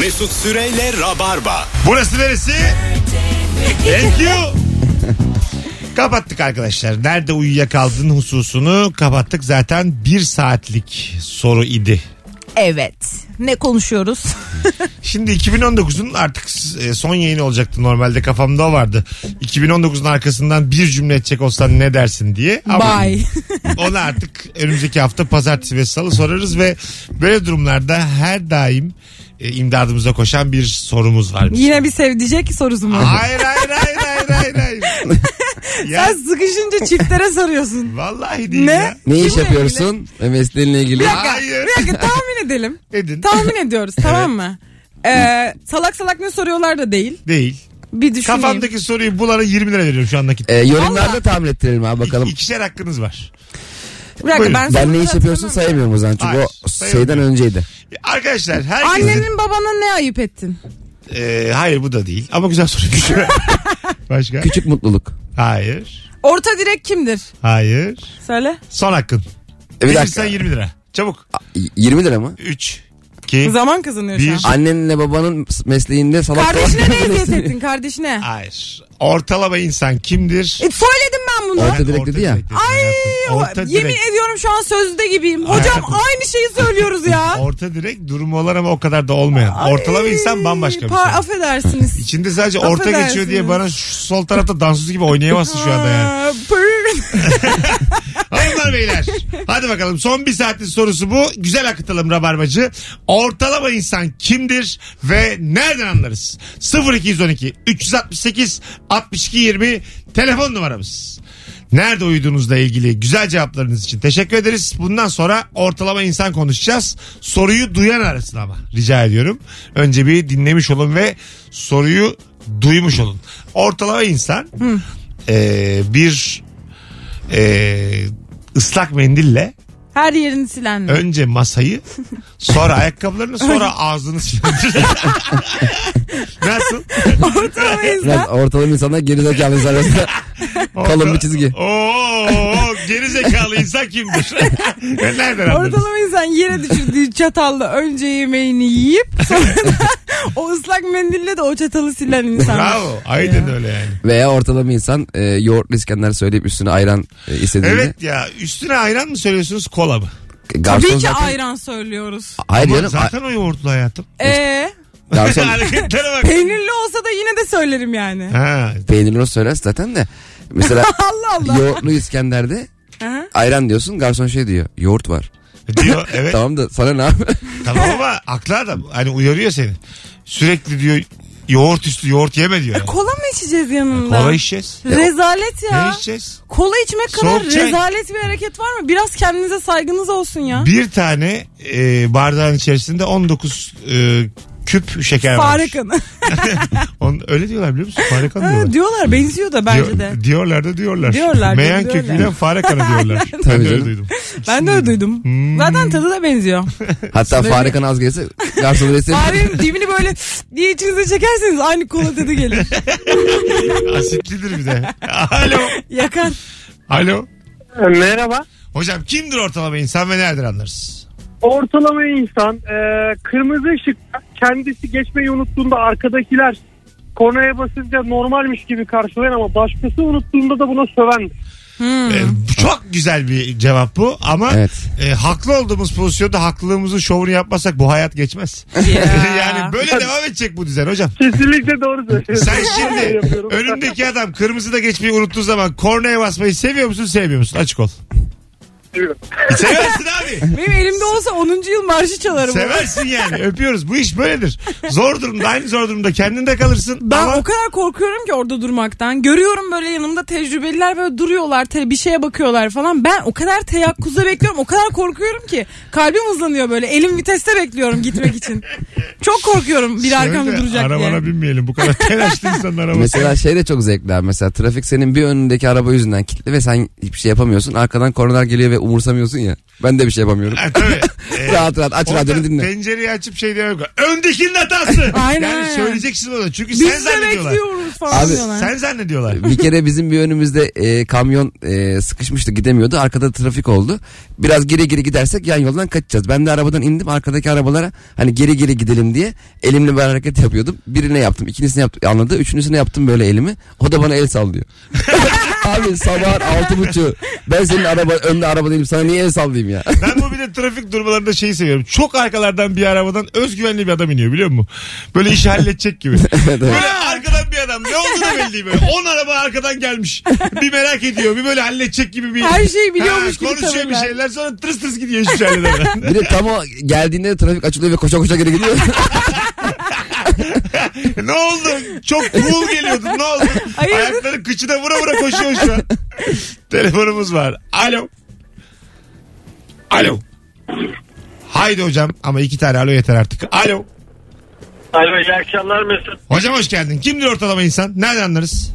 Mesut Süreyle Rabarba. Burası neresi? Thank you. Kapattık arkadaşlar. Nerede uyuyakaldın hususunu kapattık. Zaten bir saatlik soru idi. Evet. Ne konuşuyoruz? Şimdi 2019'un artık e, son yayını olacaktı normalde kafamda o vardı. 2019'un arkasından bir cümle edecek olsan ne dersin diye. Ama Bye. onu artık önümüzdeki hafta pazartesi ve salı sorarız ve böyle durumlarda her daim e, imdadımıza koşan bir sorumuz var. bizim. Yine bir sevdicek sorusu mu? Hayır hayır hayır hayır hayır hayır. ya, Sen sıkışınca çiftlere soruyorsun. vallahi değil Ne? ya. Ne iş Kimle yapıyorsun? Mesleğinle ilgili. Bir dakika, Hayır. bir dakika tahmin edelim. Edin. Tahmin ediyoruz tamam mı? Ee, salak salak ne soruyorlar da değil. Değil. Bir düşüneyim. Kafamdaki soruyu bulana 20 lira veriyorum şu andaki. Ee, yorumlarda Vallahi. tahmin ettirelim abi bakalım. İkişer hakkınız var. Bir dakika, Buyurun. ben, Ben ne iş yapıyorsun hatırlamıyorum. sayamıyorum o zaman. Çünkü Hayır, o sayamıyorum. şeyden önceydi. Arkadaşlar herkesin... Annenin babana ne ayıp ettin? Ee, hayır bu da değil. Ama güzel soru. Başka? Küçük mutluluk. Hayır. Orta direk kimdir? Hayır. Söyle. Son hakkın. E, bir Bilirsen dakika. 20 lira. Çabuk. Y- 20 lira mı? 3, 2, Zaman kazanıyor Bir. şu an. Annenle babanın mesleğinde salak Kardeşine ne eziyet ettin kardeşine? Hayır. Ortalama insan kimdir? E, söyledim ben bunu. Orta direk dedi ya. direk dedim Ay hayatım. Orta yemin direk. ediyorum şu an sözde gibiyim. Hocam aynı şeyi söylüyoruz ya. Orta direk durumu olan ama o kadar da olmayan. Ortalama insan bambaşka bir Par- şey. Affedersiniz. İçinde sadece orta Affedersiniz. geçiyor diye bana şu sol tarafta dansöz gibi oynayamazsın şu anda yani. Hanımlar beyler. Hadi bakalım son bir saatlik sorusu bu. Güzel akıtalım rabarbacı. Ortalama insan kimdir ve nereden anlarız? 0212 368 62 20 telefon numaramız. Nerede uyuduğunuzla ilgili güzel cevaplarınız için teşekkür ederiz. Bundan sonra ortalama insan konuşacağız. Soruyu duyan arasın ama rica ediyorum. Önce bir dinlemiş olun ve soruyu duymuş olun. Ortalama insan eee, bir eee, ıslak mendille Her yerini silen mi? önce masayı sonra ayakkabılarını sonra ağzını silendir. Nasıl? Ortalama Biraz insan. ortalama insanlar gerizekalı insan arasında kalın bir çizgi. Oo, geri zekalı insan kimdir? Nereden anladınız? Ortalama insan yere düşürdüğü çatalla önce yemeğini yiyip sonra da o ıslak mendille de o çatalı silen insan. Bravo. Aynen öyle yani. Veya ortalama insan e, yoğurtlu İskender söyleyip üstüne ayran e, istediğinde. Evet ya üstüne ayran mı söylüyorsunuz kola mı? Garson Tabii ki zaten... ayran söylüyoruz. Hayır Ama canım. zaten o yoğurtlu hayatım. Ee, Garson Hareketlere bak. peynirli olsa da yine de söylerim yani. Ha, peynirli o söyler zaten de. Mesela Allah Allah. yoğurtlu İskender'de Aha. ayran diyorsun garson şey diyor. Yoğurt var. diyor evet. Tamam da sana ne abi? Tamam ama haklı adam. Hani uyarıyor seni. Sürekli diyor yoğurt üstü yoğurt yeme diyor. Yani. Kola mı içeceğiz yanında? Kola içeceğiz. Rezalet ya. Ne içeceğiz? Kola içmek kadar Soğuk çay. rezalet bir hareket var mı? Biraz kendinize saygınız olsun ya. Bir tane e, bardağın içerisinde 19 e, küp şeker var. Fare kanı. On, öyle diyorlar biliyor musun? Fare kanı Ha, diyorlar. diyorlar benziyor da bence Diyor- de. Diyorlar da diyorlar. Diyorlar da Meyan diyorlar. köküyle fare kanı diyorlar. ben Tabii de öyle canım. duydum. Ben de öyle duydum. Hmm. Zaten tadı da benziyor. Hatta fare kanı az gelirse garson resim. Farenin dibini böyle diye içinize çekerseniz aynı kola tadı gelir. Asitlidir bir de. Alo. Yakar. Alo. Merhaba. Hocam kimdir ortalama insan ve nereden anlarız? Ortalama insan e, kırmızı ışıkta kendisi geçmeyi unuttuğunda arkadakiler kornaya basınca normalmiş gibi karşılayan ama başkası unuttuğunda da buna söven. Ee, çok güzel bir cevap bu ama Evet. e, haklı olduğumuz pozisyonda haklılığımızın şovunu yapmasak bu hayat geçmez. yani böyle devam edecek bu düzen hocam. Kesinlikle doğru söylüyorsun. Sen şimdi önündeki adam kırmızıda geçmeyi unuttuğu zaman kornaya basmayı seviyor musun sevmiyor musun? Açık ol. Seversin abi. Benim elimde olsa 10. yıl marşı çalarım. Seversin yani öpüyoruz. Bu iş böyledir. Zor durumda aynı zor durumda kendinde kalırsın. Ben ama o kadar korkuyorum ki orada durmaktan. Görüyorum böyle yanımda tecrübeliler böyle duruyorlar te- bir şeye bakıyorlar falan. Ben o kadar teyakkuzda bekliyorum. O kadar korkuyorum ki. Kalbim hızlanıyor böyle. Elim viteste bekliyorum gitmek için. Çok korkuyorum bir arkamda duracak Arabana diye. binmeyelim. Bu kadar telaşlı insanın arabası. Mesela şey de çok zevkli abi. Mesela trafik senin bir önündeki araba yüzünden kilitli ve sen hiçbir şey yapamıyorsun. Arkadan kornalar geliyor ve umursamıyorsun ya. Ben de bir şey yapamıyorum. Ha, tabii. Ee, rahat rahat aç radyonu dinle. Pencereyi açıp şey diyor. Öndekinin hatası. Aynen, yani söyleyeceksin onu. Çünkü Biz sen de zannediyorlar. bekliyoruz falan Abi, diyorlar. Sen zannediyorlar. Bir kere bizim bir önümüzde e, kamyon e, sıkışmıştı gidemiyordu. Arkada trafik oldu. Biraz geri geri gidersek yan yoldan kaçacağız. Ben de arabadan indim arkadaki arabalara hani geri geri gidelim diye elimle bir hareket yapıyordum. Birine yaptım ikincisini yaptım anladı. Üçüncüsüne yaptım böyle elimi. O da bana el sallıyor. Abi sabah altı buçuk. Ben senin araba önde araba değilim sana niye el sallayayım ya? Ben bu bir de trafik durmalarında şeyi seviyorum. Çok arkalardan bir arabadan özgüvenli bir adam iniyor biliyor musun? Böyle işi halledecek gibi. Böyle arkadan bir adam ne olduğunu belli değil böyle. 10 araba arkadan gelmiş. Bir merak ediyor. Bir böyle halledecek gibi bir. Her şeyi biliyormuş gibi Konuşuyor bir tavırlar. şeyler sonra tırıs tırıs gidiyor hiçbir şey halledemeden. Bir de tam o geldiğinde de trafik açılıyor ve koşa koşa geri gidiyor. ne oldu? Çok cool geliyordun ne oldu? Hayırdır? Ayakları kıçına vura vura koşuyor şu an. Telefonumuz var. Alo. Alo. Haydi hocam ama iki tane alo yeter artık. Alo. Alo iyi akşamlar Mesut. Hocam hoş geldin. Kimdir ortalama insan? Nereden anlarız?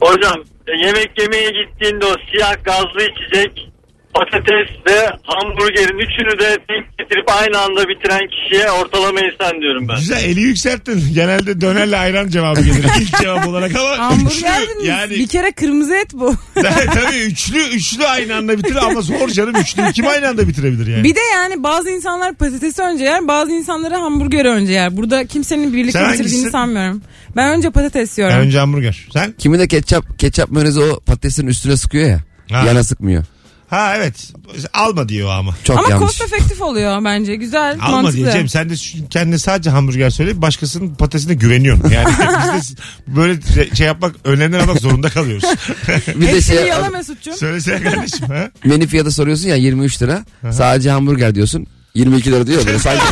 Hocam e, yemek yemeye gittiğinde o siyah gazlı içecek patates ve hamburgerin üçünü de denk getirip aynı anda bitiren kişiye ortalama insan diyorum ben. Güzel eli yükselttin. Genelde dönerle ayran cevabı gelir. İlk cevap olarak ama Hamburger üçlü dediniz. yani Bir kere kırmızı et bu. tabii üçlü üçlü aynı anda bitir ama zor canım üçlü kim aynı anda bitirebilir yani. Bir de yani bazı insanlar patatesi önce yer bazı insanları hamburgeri önce yer. Burada kimsenin birlikte Sen bitirdiğini hangisisin? sanmıyorum. Ben önce patates yiyorum. önce hamburger. Sen? Kimi de ketçap ketçap mayonezi o patatesin üstüne sıkıyor ya. Ha. Yana sıkmıyor. Ha evet. Alma diyor ama. Çok Ama yanlış. cost efektif oluyor bence. Güzel, Alma mantıklı. diyeceğim. Sen de şu- kendine sadece hamburger söyle başkasının patatesine güveniyorsun. Yani biz de böyle şey yapmak önlemler almak zorunda kalıyoruz. Bir de Hepsini şey yala Mesut'cum. Söylesene kardeşim ha. menü fiyatı soruyorsun ya 23 lira. Sadece hamburger diyorsun. 22 lira diyor böyle. Sanki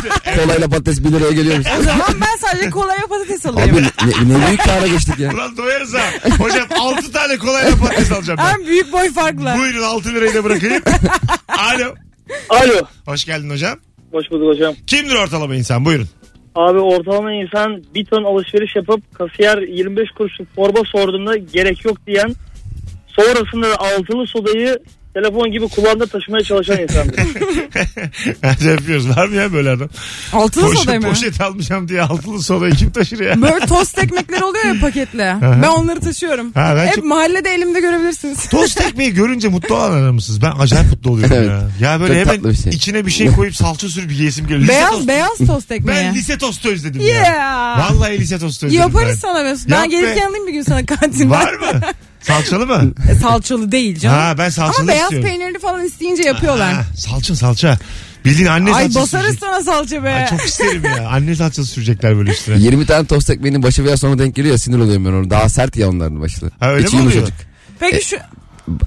kolayla patates 1 liraya geliyormuş. O zaman ben sadece kolaya patates Abi alayım. ne, ne büyük kâra geçtik ya. Ulan doyarız ha. Hocam 6 tane kolayla patates alacağım ben. En büyük boy farkla. Buyurun 6 lirayı da bırakayım. Alo. Alo. Hoş geldin hocam. Hoş bulduk hocam. Kimdir ortalama insan? Buyurun. Abi ortalama insan bir ton alışveriş yapıp kasiyer 25 kuruşluk torba sorduğunda gerek yok diyen sonrasında da altılı sodayı telefon gibi kulağında taşımaya çalışan insandır. Hadi yapıyoruz. Var mı ya böyle adam? Altılı Poşet, soda mı? poşet almışım diye altılı sodayı kim taşır ya? Böyle tost ekmekler oluyor ya paketle. ben onları taşıyorum. Ha, ben Hep çok- mahallede elimde görebilirsiniz. Tost ekmeği görünce mutlu olan adam mısınız? Ben acayip mutlu oluyorum Evet. ya. Ya böyle Çok hemen tatlı bir şey. içine bir şey koyup salça sürüp yiyesim geliyor. Lise beyaz tostu. beyaz tost ekmeği. Ben lise tostu özledim ya. Yeah. Vallahi lise tostu özledim Yaparız ben. sana Mesut. Yap Ben gelirken be. alayım bir gün sana kantinden. Var mı? Salçalı mı? E, salçalı değil canım. Ha ben salçalı Ama beyaz istiyorum. peynirli falan isteyince yapıyorlar. Ha, salça salça. Bildiğin anne Ay salçası basarız sürecek. sana salça be. Ay, çok isterim ya. Anne salçası sürecekler böyle üstüne. 20 tane tost ekmeğinin başı veya sonu denk geliyor ya sinir oluyorum ben onu. Daha sert ya onların başları. Ha, öyle İçi mi oluyor? yumuşacık. Peki şu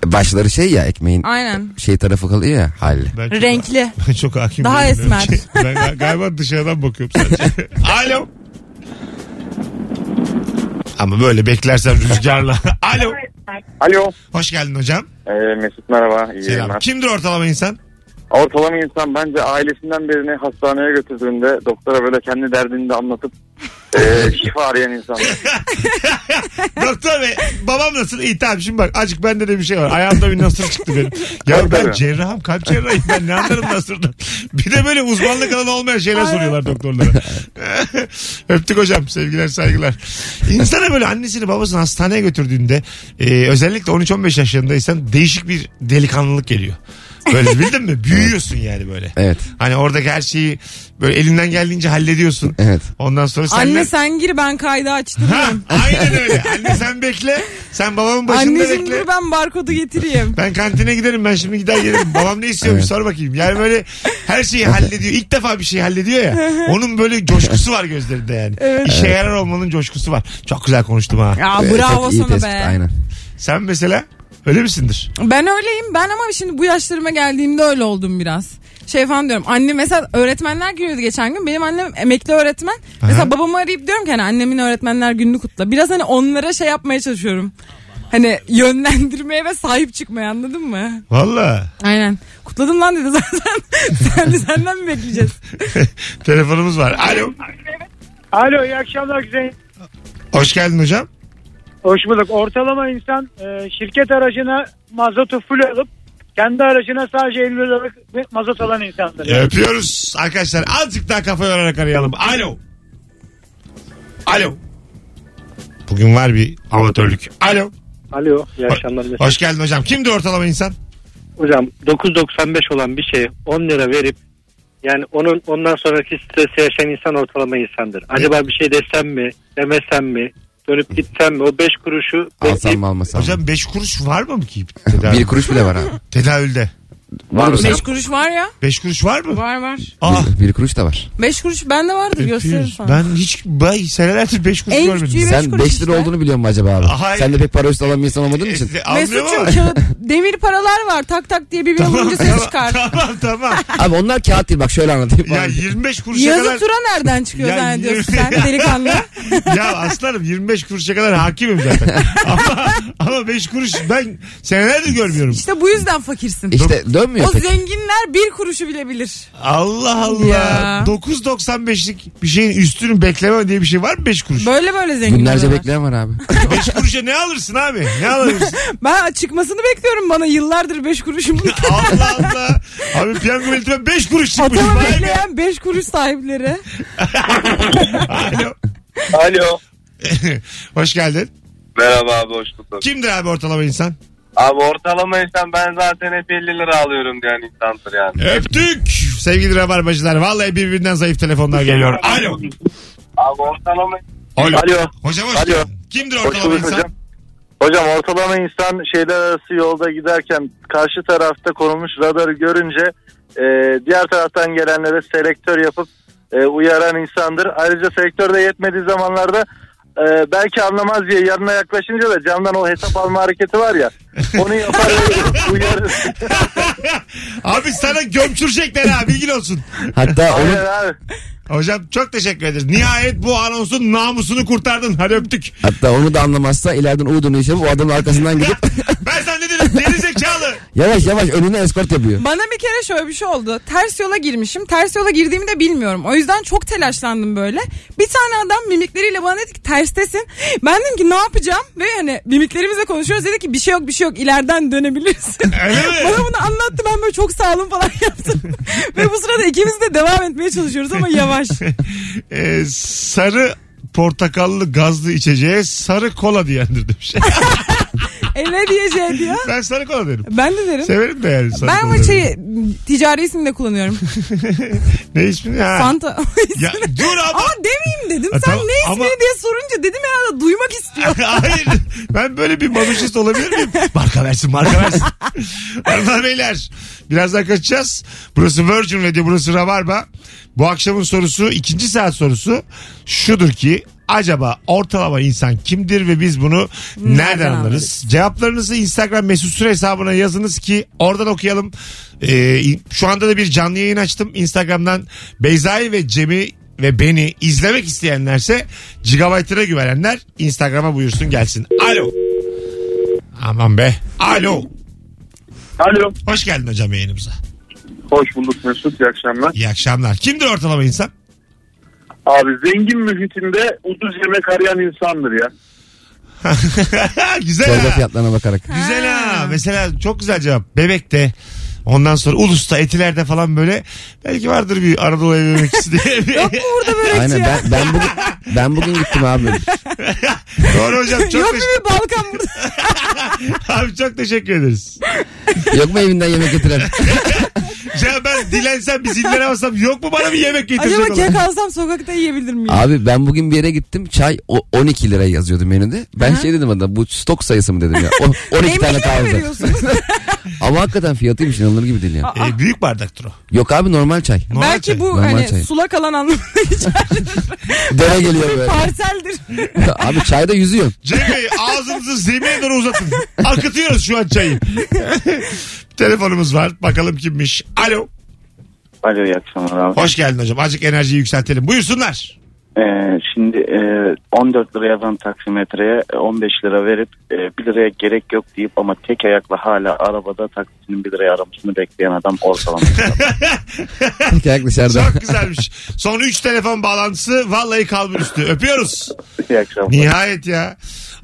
Başları şey ya ekmeğin aynen. şey tarafı kalıyor ya. Ben çok, Renkli. Ben çok hakim Daha değilim esmer. Ben ga- galiba dışarıdan bakıyorum sadece. Alo. Ama böyle beklersen rüzgarla. Alo. Alo. Hoş geldin hocam. Ee, Mesut merhaba. İyi Selam. yayınlar. Kimdir ortalama insan? Ortalama insan bence ailesinden birini hastaneye götürdüğünde doktora böyle kendi derdini de anlatıp e, şifa arayan insan. Doktor bey babam nasıl? İyi tamam şimdi bak acık bende de bir şey var. Ayağımda bir nasır çıktı benim. Ya ben tabii. cerrahım kalp cerrahıyım ben ne anlarım nasırdan. Bir de böyle uzmanlık alanı olmayan şeyler soruyorlar doktorlara. Öptük hocam sevgiler saygılar. İnsana böyle annesini babasını hastaneye götürdüğünde e, özellikle 13-15 yaşlarındaysan değişik bir delikanlılık geliyor. Böyle bildin mi? Büyüyorsun yani böyle. Evet. Hani oradaki her şeyi böyle elinden geldiğince hallediyorsun. Evet. Ondan sonra sen Anne sen gir ben kaydı Ha, açtırırım. aynen öyle. Anne sen bekle. Sen babamın başında Anneciğim bekle. dur ben barkodu getireyim. Ben kantine giderim ben şimdi gider gelirim. Babam ne istiyormuş Evet. sor bakayım. Yani böyle her şeyi hallediyor. İlk defa bir şey hallediyor ya. Onun böyle coşkusu var gözlerinde yani. Evet. İşe yarar olmanın coşkusu var. Çok güzel konuştum ha. Ya Ee, bravo çok iyi sana tespit, be. Aynen. Sen mesela öyle misindir? Ben öyleyim. Ben ama şimdi bu yaşlarıma geldiğimde öyle oldum biraz. Şey falan diyorum. Anne mesela öğretmenler günüydü geçen gün. Benim annem emekli öğretmen. Mesela babamı arayıp diyorum ki hani annemin öğretmenler gününü kutla. Biraz hani onlara şey yapmaya çalışıyorum. Hani yönlendirmeye ve sahip çıkmaya anladın mı? Valla. Aynen. Kutladım lan dedi zaten. Sen de senden mi bekleyeceğiz? Telefonumuz var. Alo. Alo iyi akşamlar güzel. Hoş geldin hocam. Hoş bulduk. Ortalama insan e, şirket aracına mazotu full alıp kendi aracına sadece 50 liralık mazot alan insandır. Öpüyoruz. Arkadaşlar azıcık daha kafa yorarak arayalım. Alo. Alo. Bugün var bir amatörlük. Alo. Alo iyi akşamlar. Mesut. Hoş geldin hocam. Kimdi ortalama insan? Hocam 9.95 olan bir şeye 10 lira verip yani onun ondan sonraki stresi yaşayan insan ortalama insandır. Acaba bir şey desem mi demesem mi dönüp gitsem mi o 5 kuruşu Alsam bekleyip mı almasam mı? Hocam 5 kuruş var mı ki tedavi? Bir kuruş bile var abi. Tedavülde. Var mı? Beş kuruş var ya. 5 kuruş var mı? Var var. Aa. Bir, bir kuruş da var. Beş kuruş bende vardır gösteririm öpüyoruz. sana. Ben hiç bay senelerdir 5 kuruş En görmedim. küçüğü beş Sen kuruş 5 lira işte. olduğunu biliyor musun acaba abi? Hayır. Sen de pek para üstü olan bir insan olmadığın için. E, anlıyorum ama. Mesut'cum kağıt, demir paralar var tak tak diye bir Tamam, vurunca ses tamam, çıkar. tamam tamam. Abi onlar kağıt değil bak şöyle anlatayım. Ya 25 kuruşa Yazı kadar... tura nereden çıkıyor Ya zannediyorsun yirmi- sen delikanlı? ya aslanım 25 kuruşa kadar hakimim zaten. ama, ama 5 kuruş ben senelerdir görmüyorum. İşte bu yüzden fakirsin. İşte dönmüyor o pek. zenginler bir kuruşu bile bilir. Allah Allah. Ya. 9.95'lik bir şeyin üstünü bekleme diye bir şey var mı 5 kuruş? Böyle böyle zenginler Günlerce var. bekleyen var abi. 5 kuruşa ne alırsın abi? Ne alırsın? Ben çıkmasını bekliyorum bana yıllardır 5 kuruşum. Allah Allah. Abi piyango bileti 5 kuruş çıkmış. Atama Vay be. bekleyen 5 kuruş sahipleri. Alo. Alo. Hoş geldin. Merhaba abi hoş bulduk. Kimdir abi ortalama insan? Abi ortalama insan ben zaten hep 50 lira alıyorum diyen insandır yani. Öptük. Sevgili rabarbacılar. Vallahi birbirinden zayıf telefonlar geliyor. Alo. Abi ortalama Alo. Alo. Hocam hoş Alo. geldin. Kimdir ortalama insan? hocam. Hocam ortalama insan şeyler arası yolda giderken karşı tarafta konulmuş radarı görünce e, diğer taraftan gelenlere selektör yapıp e, uyaran insandır. Ayrıca selektör de yetmediği zamanlarda e, belki anlamaz diye yanına yaklaşınca da camdan o hesap alma hareketi var ya onu yapar uyarır. Abi sana gömçürecekler ha bilgin olsun. Hatta onu Aynen abi. Hocam çok teşekkür ederiz. Nihayet bu anonsun namusunu kurtardın. Hadi öptük. hatta onu da anlamazsa ileriden Uğur'unu işe o adamın arkasından gidip Ben sana ne dedim? Geri yavaş yavaş önüne eskort yapıyor. Bana bir kere şöyle bir şey oldu. Ters yola girmişim. Ters yola girdiğimi de bilmiyorum. O yüzden çok telaşlandım böyle. Bir tane adam mimikleriyle bana dedi ki terstesin. Ben dedim ki ne yapacağım? Ve hani mimiklerimizle konuşuyoruz. Dedi ki bir şey yok bir şey yok ileriden dönebilirsin. Öyle mi? Bana bunu anlattı ben böyle çok sağ olun falan yaptım. Ve bu sırada ikimiz de devam etmeye çalışıyoruz ama yavaş. Ee, sarı portakallı gazlı içeceğe sarı kola diyendir demiş. E ne diyeceği diyor. ben sarı kola derim. Ben de derim. Severim de yani sarı Ben kola ama derim. şeyi ticari isimle kullanıyorum. Ne ismi ya? Fanta. Ya dur ama. ama demeyeyim dedim. Ha, Sen tamam, ne ismi ama- diye sorunca dedim herhalde duymak istiyor. Hayır. Ben böyle bir manuşist olabilir miyim? Marka versin marka versin. Hanımlar beyler. Birazdan kaçacağız. Burası Virgin Radio burası Rabarba. Bu akşamın sorusu ikinci saat sorusu şudur ki acaba ortalama insan kimdir ve biz bunu nereden, Nereden anlarız? anlarız? Cevaplarınızı Instagram mesut süre hesabına yazınız ki oradan okuyalım. Ee, şu anda da bir canlı yayın açtım. Instagram'dan Beyza'yı ve Cem'i ve beni izlemek isteyenlerse gigabaytına güvenenler Instagram'a buyursun gelsin. Alo. Aman be. Alo. Alo. Hoş geldin hocam yayınımıza. Hoş bulduk Mesut. İyi akşamlar. İyi akşamlar. Kimdir ortalama insan? Abi zengin mühitinde ucuz yemek arayan insandır ya. güzel Çorba ha. fiyatlarına bakarak. Güzel ha. Mesela çok güzel cevap. Bebekte. Ondan sonra Ulus'ta, Etiler'de falan böyle belki vardır bir Anadolu ev yemekçisi diye. Yok mu burada börekçi Aynen ya? ben, ben bugün ben bugün gittim abi. Doğru hocam çok Yok mu bir Balkan burada? Abi çok teşekkür ederiz. Yok mu evinden yemek getiren? Ya ben dilensem bir zillere bassam yok mu bana bir yemek getirecek Acaba olan? kek alsam sokakta yiyebilir miyim? Abi ben bugün bir yere gittim. Çay o 12 lira yazıyordu menüde. Ben şey dedim adama bu stok sayısı mı dedim ya. O, 12 tane mi veriyorsun? Ama hakikaten fiyatıymış inanılır gibi değil ya. Ee, büyük bardaktır o. Yok abi normal çay. Normal Belki çay. bu Normal hani çay. sulak alan anlamında geçer. Dere geliyor böyle. Parseldir. abi çayda yüzüyor. Cem Bey ağzınızı zemine doğru uzatın. Akıtıyoruz şu an çayı. Telefonumuz var. Bakalım kimmiş. Alo. Alo iyi akşamlar abi. Hoş geldin hocam. Azıcık enerjiyi yükseltelim. Buyursunlar. Ee, şimdi e, 14 lira yazan taksimetreye 15 lira verip e, 1 liraya gerek yok deyip ama tek ayakla hala arabada taksinin 1 liraya aramasını bekleyen adam ortalama. Tek ayak dışarıda. Çok güzelmiş. Son 3 telefon bağlantısı vallahi kalbur üstü. Öpüyoruz. İyi akşamlar. Nihayet ya.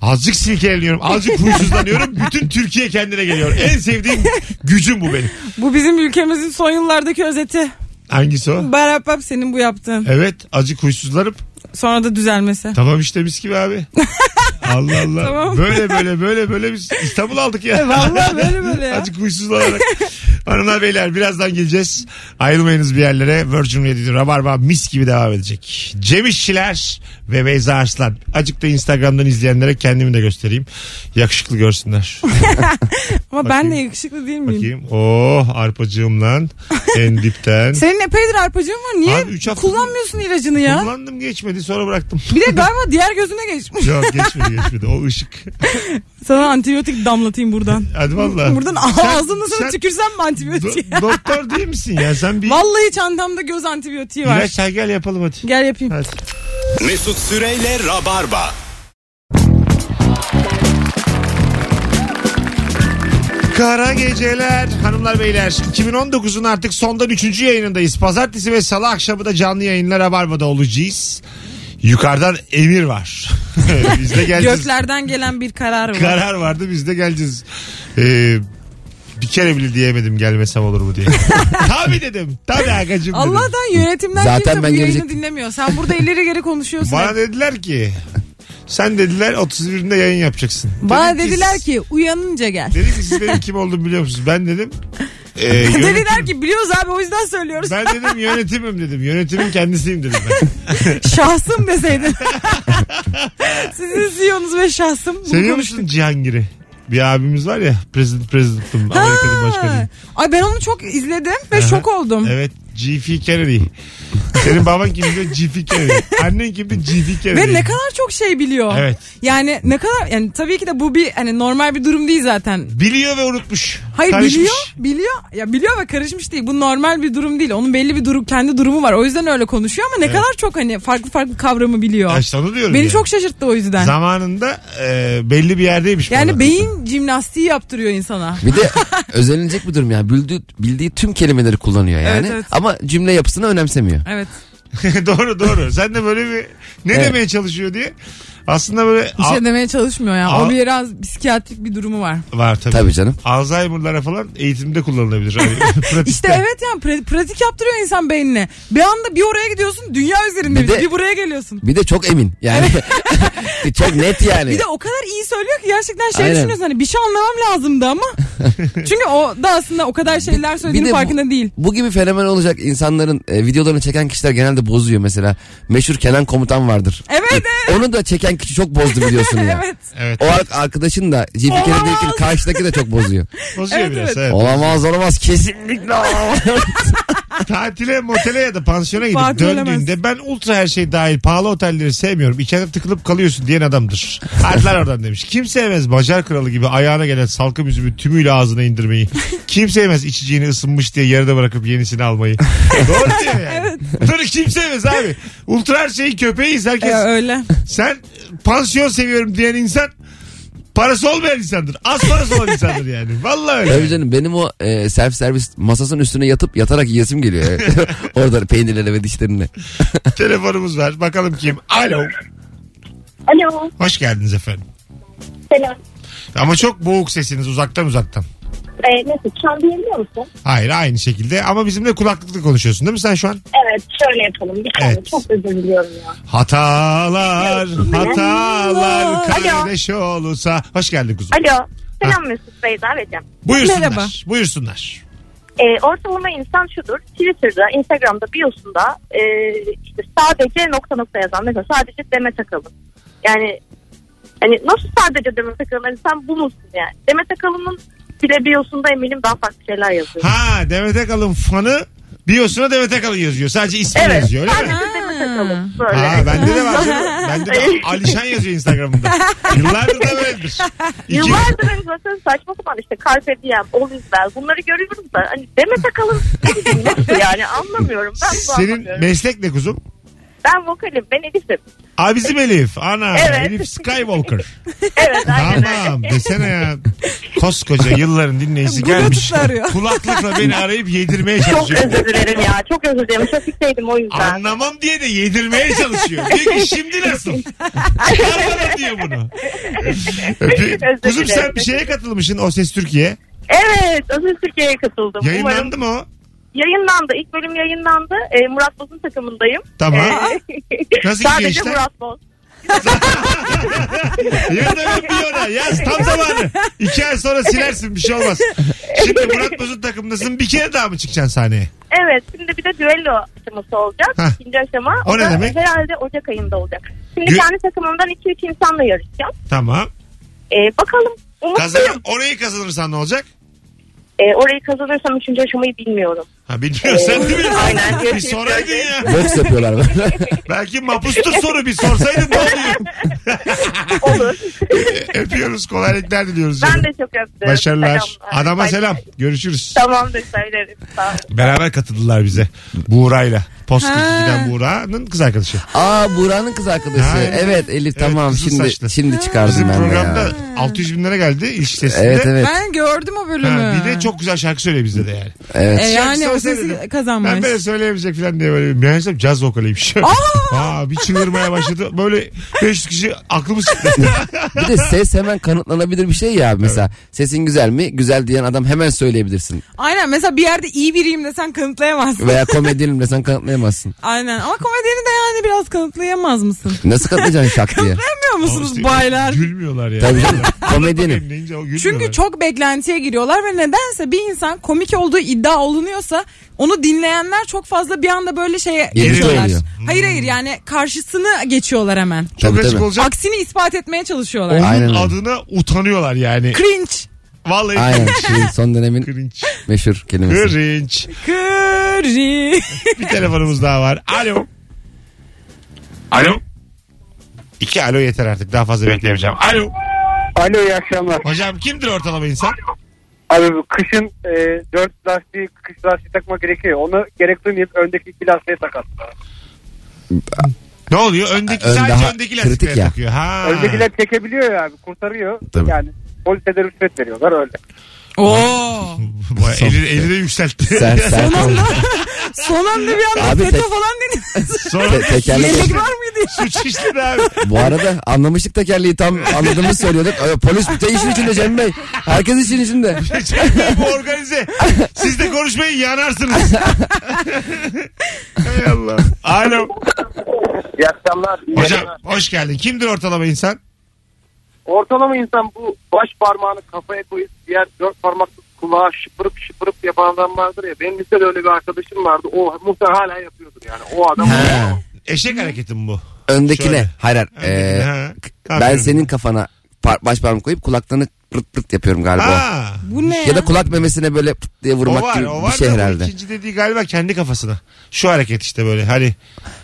Azıcık silkeleniyorum. Azıcık huysuzlanıyorum. Bütün Türkiye kendine geliyor. En sevdiğim gücüm bu benim. Bu bizim ülkemizin son yıllardaki özeti. Hangisi o? Barapap senin bu yaptığın. Evet azıcık huysuzlanıp Sonra da düzelmesi. tamam işte mis gibi abi. Allah Allah. Tamam. Böyle böyle böyle böyle biz İstanbul aldık ya. Vallahi böyle böyle ya. Azıcık huysuzlanarak. Hanımlar beyler birazdan geleceğiz. Ayrılmayınız bir yerlere. Virgin Radio Rabarba mis gibi devam edecek. Cem İşçiler ve Beyza Arslan. Azıcık da Instagram'dan izleyenlere kendimi de göstereyim. Yakışıklı görsünler. Ama ben de yakışıklı değil miyim? Bakayım. Oh arpacığım lan. En dipten. Senin epeydir arpacığın var. Niye Abi üç hafta- kullanmıyorsun ilacını ya? Kullandım geçmedi sonra bıraktım. Bir de galiba diğer gözüne geçmiş. Yok geçmedi geçmedi. O ışık. Sana antibiyotik damlatayım buradan. Hadi valla. Buradan ağzına sana sen tükürsem mi antibiyotik? do- doktor değil misin ya? Sen bir Vallahi çantamda göz antibiyotiği var. ilaç gel yapalım hadi. Gel yapayım. Hadi. Mesut Süreyle Rabarba. Kara geceler hanımlar beyler 2019'un artık sondan 3. yayınındayız. Pazartesi ve salı akşamı da canlı yayınlar Rabarba'da olacağız. Yukarıdan emir var. biz de geleceğiz. Göklerden gelen bir karar var. Karar vardı biz de geleceğiz. Ee, bir kere bile diyemedim gelmesem olur mu diye. Tabii dedim. Tabii agacım dedim. Allah'tan yönetimden Zaten kimse bu ben yayını gelecektim. dinlemiyor. Sen burada ileri geri konuşuyorsun. Bana dediler ki sen dediler 31'inde yayın yapacaksın. Bana Dedim dediler ki uyanınca gel. Dedim ki siz benim kim olduğumu biliyor musunuz? Ben dedim. E, yönetim- Dediler ki biliyoruz abi o yüzden söylüyoruz. Ben dedim yönetimim dedim. Yönetimin kendisiyim dedim ben. Şahsım deseydin. Sizin CEO'nuz ve şahsım. bunu Seviyor konuştuk. musun Cihangir'i? Bir abimiz var ya President President'ım Amerika'nın başkanı. Ha. Ay ben onu çok izledim ve Aha. şok oldum. Evet G.F. Kennedy. Senin baban kimdi? G.F. Kennedy. Annen kimdi? G.F. Kennedy. Ve ne kadar çok şey biliyor. Evet. Yani ne kadar yani tabii ki de bu bir hani normal bir durum değil zaten. Biliyor ve unutmuş. Hayır Karışmış. biliyor, biliyor. Ya biliyor ve karışmış değil. Bu normal bir durum değil. Onun belli bir durum, kendi durumu var. O yüzden öyle konuşuyor ama ne Evet. kadar çok hani farklı farklı kavramı biliyor. Ya işte onu diyorum Beni ya. çok şaşırttı o yüzden. Zamanında e, belli bir yerdeymiş. yani adam. beyin jimnastiği yaptırıyor insana. Bir de özenilecek bir durum ya. Bildiği, bildiği tüm kelimeleri kullanıyor yani. Evet, evet. Ama cümle yapısını önemsemiyor. Evet. doğru doğru. Sen de böyle bir ne Evet. demeye çalışıyor diye. Aslında böyle Bir şey demeye çalışmıyor ya. Al- O biraz psikiyatrik bir durumu var. var tabii. Tabii canım. Alzheimer'lara falan eğitimde kullanılabilir. Hani pratikte. İşte evet yani pra- pratik yaptırıyor insan beynine. Bir anda bir oraya gidiyorsun dünya üzerinde Bir bir, de- bir buraya geliyorsun. Bir de çok emin. Yani çok net yani. Bir de o kadar iyi söylüyor ki gerçekten şey Aynen. düşünüyorsun hani bir şey anlamam lazımdı ama. Çünkü o da aslında o kadar şeyler söylediğinin bir de bu- farkında değil. Bu gibi fenomen olacak insanların e, videolarını çeken kişiler genelde bozuyor mesela. Meşhur Kenan Komutan vardır. Evet evet. Onu da çeken kişi çok bozdu biliyorsun ya. evet. Evet. O ar- arkadaşın da Olamaz. Kennedy'deki karşıdaki de çok bozuyor. Bozuyor Evet, biraz. evet. Evet. olamaz olamaz kesinlikle olamaz. Tatile, motele ya da pansiyona gidip Fatih döndüğünde ben ultra her şey dahil pahalı otelleri sevmiyorum. İçeride tıkılıp kalıyorsun diyen adamdır. Hadi lan oradan demiş. Kim sevmez Bacar Kralı gibi ayağına gelen salkım üzümü tümüyle ağzına indirmeyi. Kim sevmez içeceğini ısınmış diye yarıda bırakıp yenisini almayı. Doğru diyor yani. Doğru kim sevmez abi. Ultra her şeyin köpeğiyiz herkes. E, öyle. Sen pansiyon seviyorum diyen insan parası olmayan insandır. Az parası olan insandır yani. Vallahi öyle. Tabii canım benim o e, self servis masasının üstüne yatıp yatarak yiyesim geliyor. Orada peynirlerle ve dişlerine. Telefonumuz var. Bakalım kim? Alo. Alo. Hoş geldiniz efendim. Selam. Ama çok boğuk sesiniz uzaktan uzaktan. Ee, nasıl? Şu an duyabiliyor musun? Hayır aynı şekilde ama bizimle kulaklıkla konuşuyorsun değil mi sen şu an? Evet şöyle yapalım. Bir. Evet. Çok özür diliyorum ya. Hatalar, hatalar Alo. kardeş olursa. Hoş geldin kuzum. Alo. Selam Mesut Bey Davet'im. Buyursunlar. Merhaba. Buyursunlar. Ee, ortalama insan şudur. Twitter'da, Instagram'da, biosunda e, işte sadece nokta nokta yazan. Mesela sadece Demet Akalın. Yani hani nasıl sadece Demet Akalın? Hani sen bu musun yani? Demet Akalın'ın bile biosunda eminim daha farklı şeyler yazıyor. Ha Demet Akalın fanı biosuna Demet Akalın yazıyor. Sadece ismi Evet. yazıyor öyle Sadece? Demet Akalın. Böyle. Ha bende de var. canım. Bende de Alişan yazıyor Instagram'da. Yıllardır da böyledir. İki- Yıllardır hani zaten saçma sapan işte Carpe Diem, All Is Well bunları görüyoruz da hani Demet Akalın nasıl yani anlamıyorum. Ben bu Senin anlamıyorum. meslek ne kuzum? Ben vokalim. Ben Elif'im. Aa bizim Elif. Ana Evet. Elif Skywalker. Evet aynen tamam desene ya. Koskoca yılların dinleyicisi gelmiş. Bluetooth'la arıyor. Kulaklıkla beni arayıp yedirmeye Çok çalışıyor. özür dilerim ya. Çok özür dilerim. Trafikteydim o yüzden. Anlamam diye de yedirmeye çalışıyor. Diyor ki şimdi nasıl? Çıkar bana diyor bunu. Öpü- Kuzum sen bir şeye katılmışsın O Ses Türkiye. Evet. Özür Türkiye'ye katıldım. Umarım Yayınlandı mı o? Yayınlandı. İlk bölüm yayınlandı. Ee, Murat Boz'un takımındayım. Tamam. Ee, Nasıl gidiyor Sadece işler? Murat Boz. Yaz hemen bir ona. Yaz tam zamanı. İki ay sonra silersin bir şey olmaz. Şimdi Murat Boz'un takımındasın. Bir kere daha mı çıkacaksın sahneye? Evet. Şimdi bir de düello aşaması olacak. Hah. İkinci aşama. O ne da demek? Herhalde Ocak ayında olacak. Şimdi Gü- kendi takımımdan 2-3 insanla yarışacağım. Tamam. Ee, bakalım. Umutluyum. Kazan, orayı kazanırsan ne olacak? Ee, orayı kazanırsam 3. aşamayı bilmiyorum. Ha bilmiyorsan değil mi? Aynen. Bir soraydın ya. Boks yapıyorlar böyle. Belki mapustur soru bir sorsaydın ne oluyor? Olur. Öpüyoruz. Kolaylıklar diliyoruz. ben canım. de çok öptüm. Başarılar. Selamlar. Adama Bay selam. Görüşürüz. Tamamdır söylerim. Sağ olun. Beraber katıldılar bize. Buğra'yla. Post Ha. 42'den Buğra'nın kız arkadaşı. Aa Buğra'nın kız arkadaşı. Ha, evet. evet Elif Evet, tamam şimdi saçlı. şimdi çıkardım Bizim ben de programda ya. 600 bin lira geldi ilişki testinde. Evet evet. Ben gördüm o bölümü. Ha, bir de çok güzel şarkı söylüyor bizde de yani. Evet. E, yani o sesi kazanmış. Ben böyle söyleyemeyecek falan diye böyle meğersem caz vokaliymiş. Aa! bir çığırmaya başladı. Böyle 500 kişi aklımız çıktı. Bir de ses hemen kanıtlanabilir bir şey ya. Mesela sesin güzel mi? Güzel diyen adam hemen söyleyebilirsin. Aynen mesela bir yerde iyi biriyim desen kanıtlayamazsın. Veya komedyenim desen kanıtlayamazsın. Aynen ama komedyeni de yani biraz kanıtlayamaz mısın? Nasıl kanıtlayacaksın şak diye? Musunuz İşte baylar? Gülmüyorlar ya. Tabii canım. Gülmüyorlar. Çünkü çok beklentiye giriyorlar ve nedense bir insan komik olduğu iddia olunuyorsa onu dinleyenler çok fazla bir anda böyle şeye geçiyorlar. Hayır hayır yani karşısını geçiyorlar hemen. çok Tabii, tabii. olacak. Aksini ispat etmeye çalışıyorlar. Onun Aynen adına utanıyorlar yani. Cringe. Vallahi Aynen. Şimdi son dönemin cringe. meşhur kelimesi. Cringe. Cringe. Bir telefonumuz daha var. Alo. Alo. İki alo yeter artık. Daha fazla bekleyemeyeceğim. Alo. Alo iyi akşamlar. Hocam kimdir ortalama insan? Abi bu kışın e, 4 lastiği kış lastiği takmak gerekiyor. Onu gerek duymayıp öndeki iki lastiğe takat. Ne oluyor? Öndeki Ön sadece daha öndeki kritik lastiklere ya. takıyor. Ha. Öndekiler çekebiliyor ya abi kurtarıyor. Tabii. Yani polise de rüşvet veriyorlar öyle. Oo. Vay, eli, eli de yükseltti. Sert sert oldu. Son anda bir anda Abi FETÖ tek- falan dedi. Sonra Te- tekerlek- Yelek var mıydı? suç işledi abi. Bu arada anlamıştık tekerleği tam anladığımız söylüyorduk. Ay, Polis de işin içinde Cem Bey. Herkes işin içinde. bu organize. Siz de konuşmayın yanarsınız. Hay Allah. Alo. İyi akşamlar. Hocam hoş geldin. Kimdir ortalama insan? Ortalama insan bu baş parmağını kafaya koyup diğer dört parmaklı kulağa şıpırıp şıpırıp yapan adam vardır ya. Benim lisede öyle bir arkadaşım vardı. O muhtemelen hala yapıyordur yani. O adam. Eşek hareketi mi bu? Öndekine. Şöyle. Hayır hayır. Öndekine, Ee, ha. ben Aferin. senin kafana par- baş parmak koyup kulaklarını pırt pırt yapıyorum galiba. Ha. Bu ne ya? Ya da kulak memesine böyle pırt diye O vurmak var gibi o bir var şey da bu herhalde. ikinci dediği galiba kendi kafasına. Şu hareket işte böyle hani.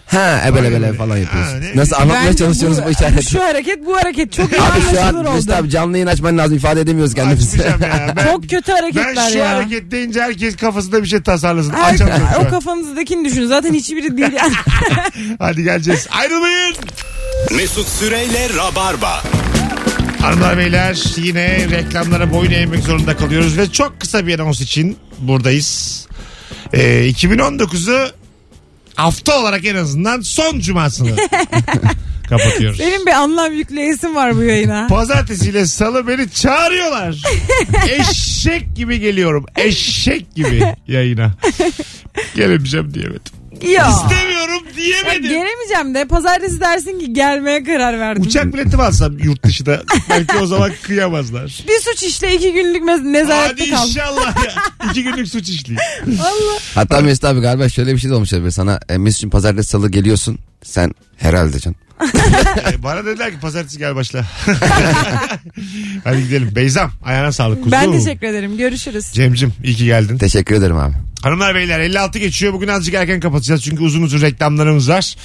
Ha ebele öyle. falan yapıyorsun. Ha, ne- Nasıl anlatmaya Bence çalışıyorsunuz bu, işareti? Şu hareket bu hareket çok iyi Abi şu anlaşılır an Mesut oldu. abi canlı yayın açman lazım ifade edemiyoruz kendimizi. Açmayacağım ya. Ben, Çok kötü hareketler ben şu ya. hareket deyince herkes kafasında bir şey tasarlasın. Her- Açamıyorum şu o an. kafanızdakini düşün. Zaten hiçbiri değil yani. Hadi geleceğiz. Ayrılmayın. Mesut Süreyle Rabarba. Hanımlar beyler yine reklamlara boyun eğmek zorunda kalıyoruz ve çok kısa bir anons için buradayız. Ee, 2019'u hafta olarak en azından son cumasını kapatıyoruz. Benim bir anlam yükleyesim var bu yayına. Pazartesiyle salı beni çağırıyorlar. Eşek gibi geliyorum. Eşek gibi yayına. Gelemeyeceğim diyemedim. Ya. İstemiyorum Ya diyemedim. gelemeyeceğim de pazartesi dersin ki gelmeye karar verdim. Uçak bileti alsam yurt dışında? Belki o zaman kıyamazlar. Bir suç işle iki günlük mez- Hadi nezarette kal. inşallah ya. İki günlük suç işleyeyim. Hatta Mesut abi galiba şöyle bir şey de olmuş olabilir. Sana e, Mesut'cum pazartesi salı geliyorsun. Sen herhalde can. Ee, bana dediler ki pazartesi gel başla. Hadi gidelim. Beyzam ayağına sağlık kuzum. Ben teşekkür ederim. Görüşürüz. Cemcim iyi ki geldin. Teşekkür ederim abi. Hanımlar beyler 56 geçiyor. Bugün azıcık erken kapatacağız. Çünkü uzun uzun reklamlarımız var.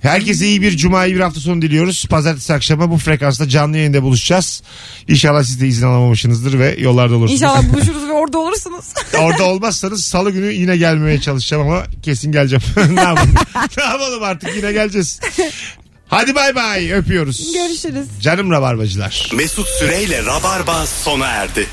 Herkese iyi bir cuma, iyi bir hafta sonu diliyoruz. Pazartesi akşamı bu frekansta canlı yayında buluşacağız. İnşallah siz de izin alamamışsınızdır ve yollarda olursunuz. İnşallah buluşuruz ve orada olursunuz. Orada olmazsanız salı günü yine gelmeye çalışacağım ama kesin geleceğim. ne yapalım? ne yapalım artık yine geleceğiz. Hadi bay bay öpüyoruz. Görüşürüz. Canım rabarbacılar. Mesut Süreyle Rabarba sona erdi.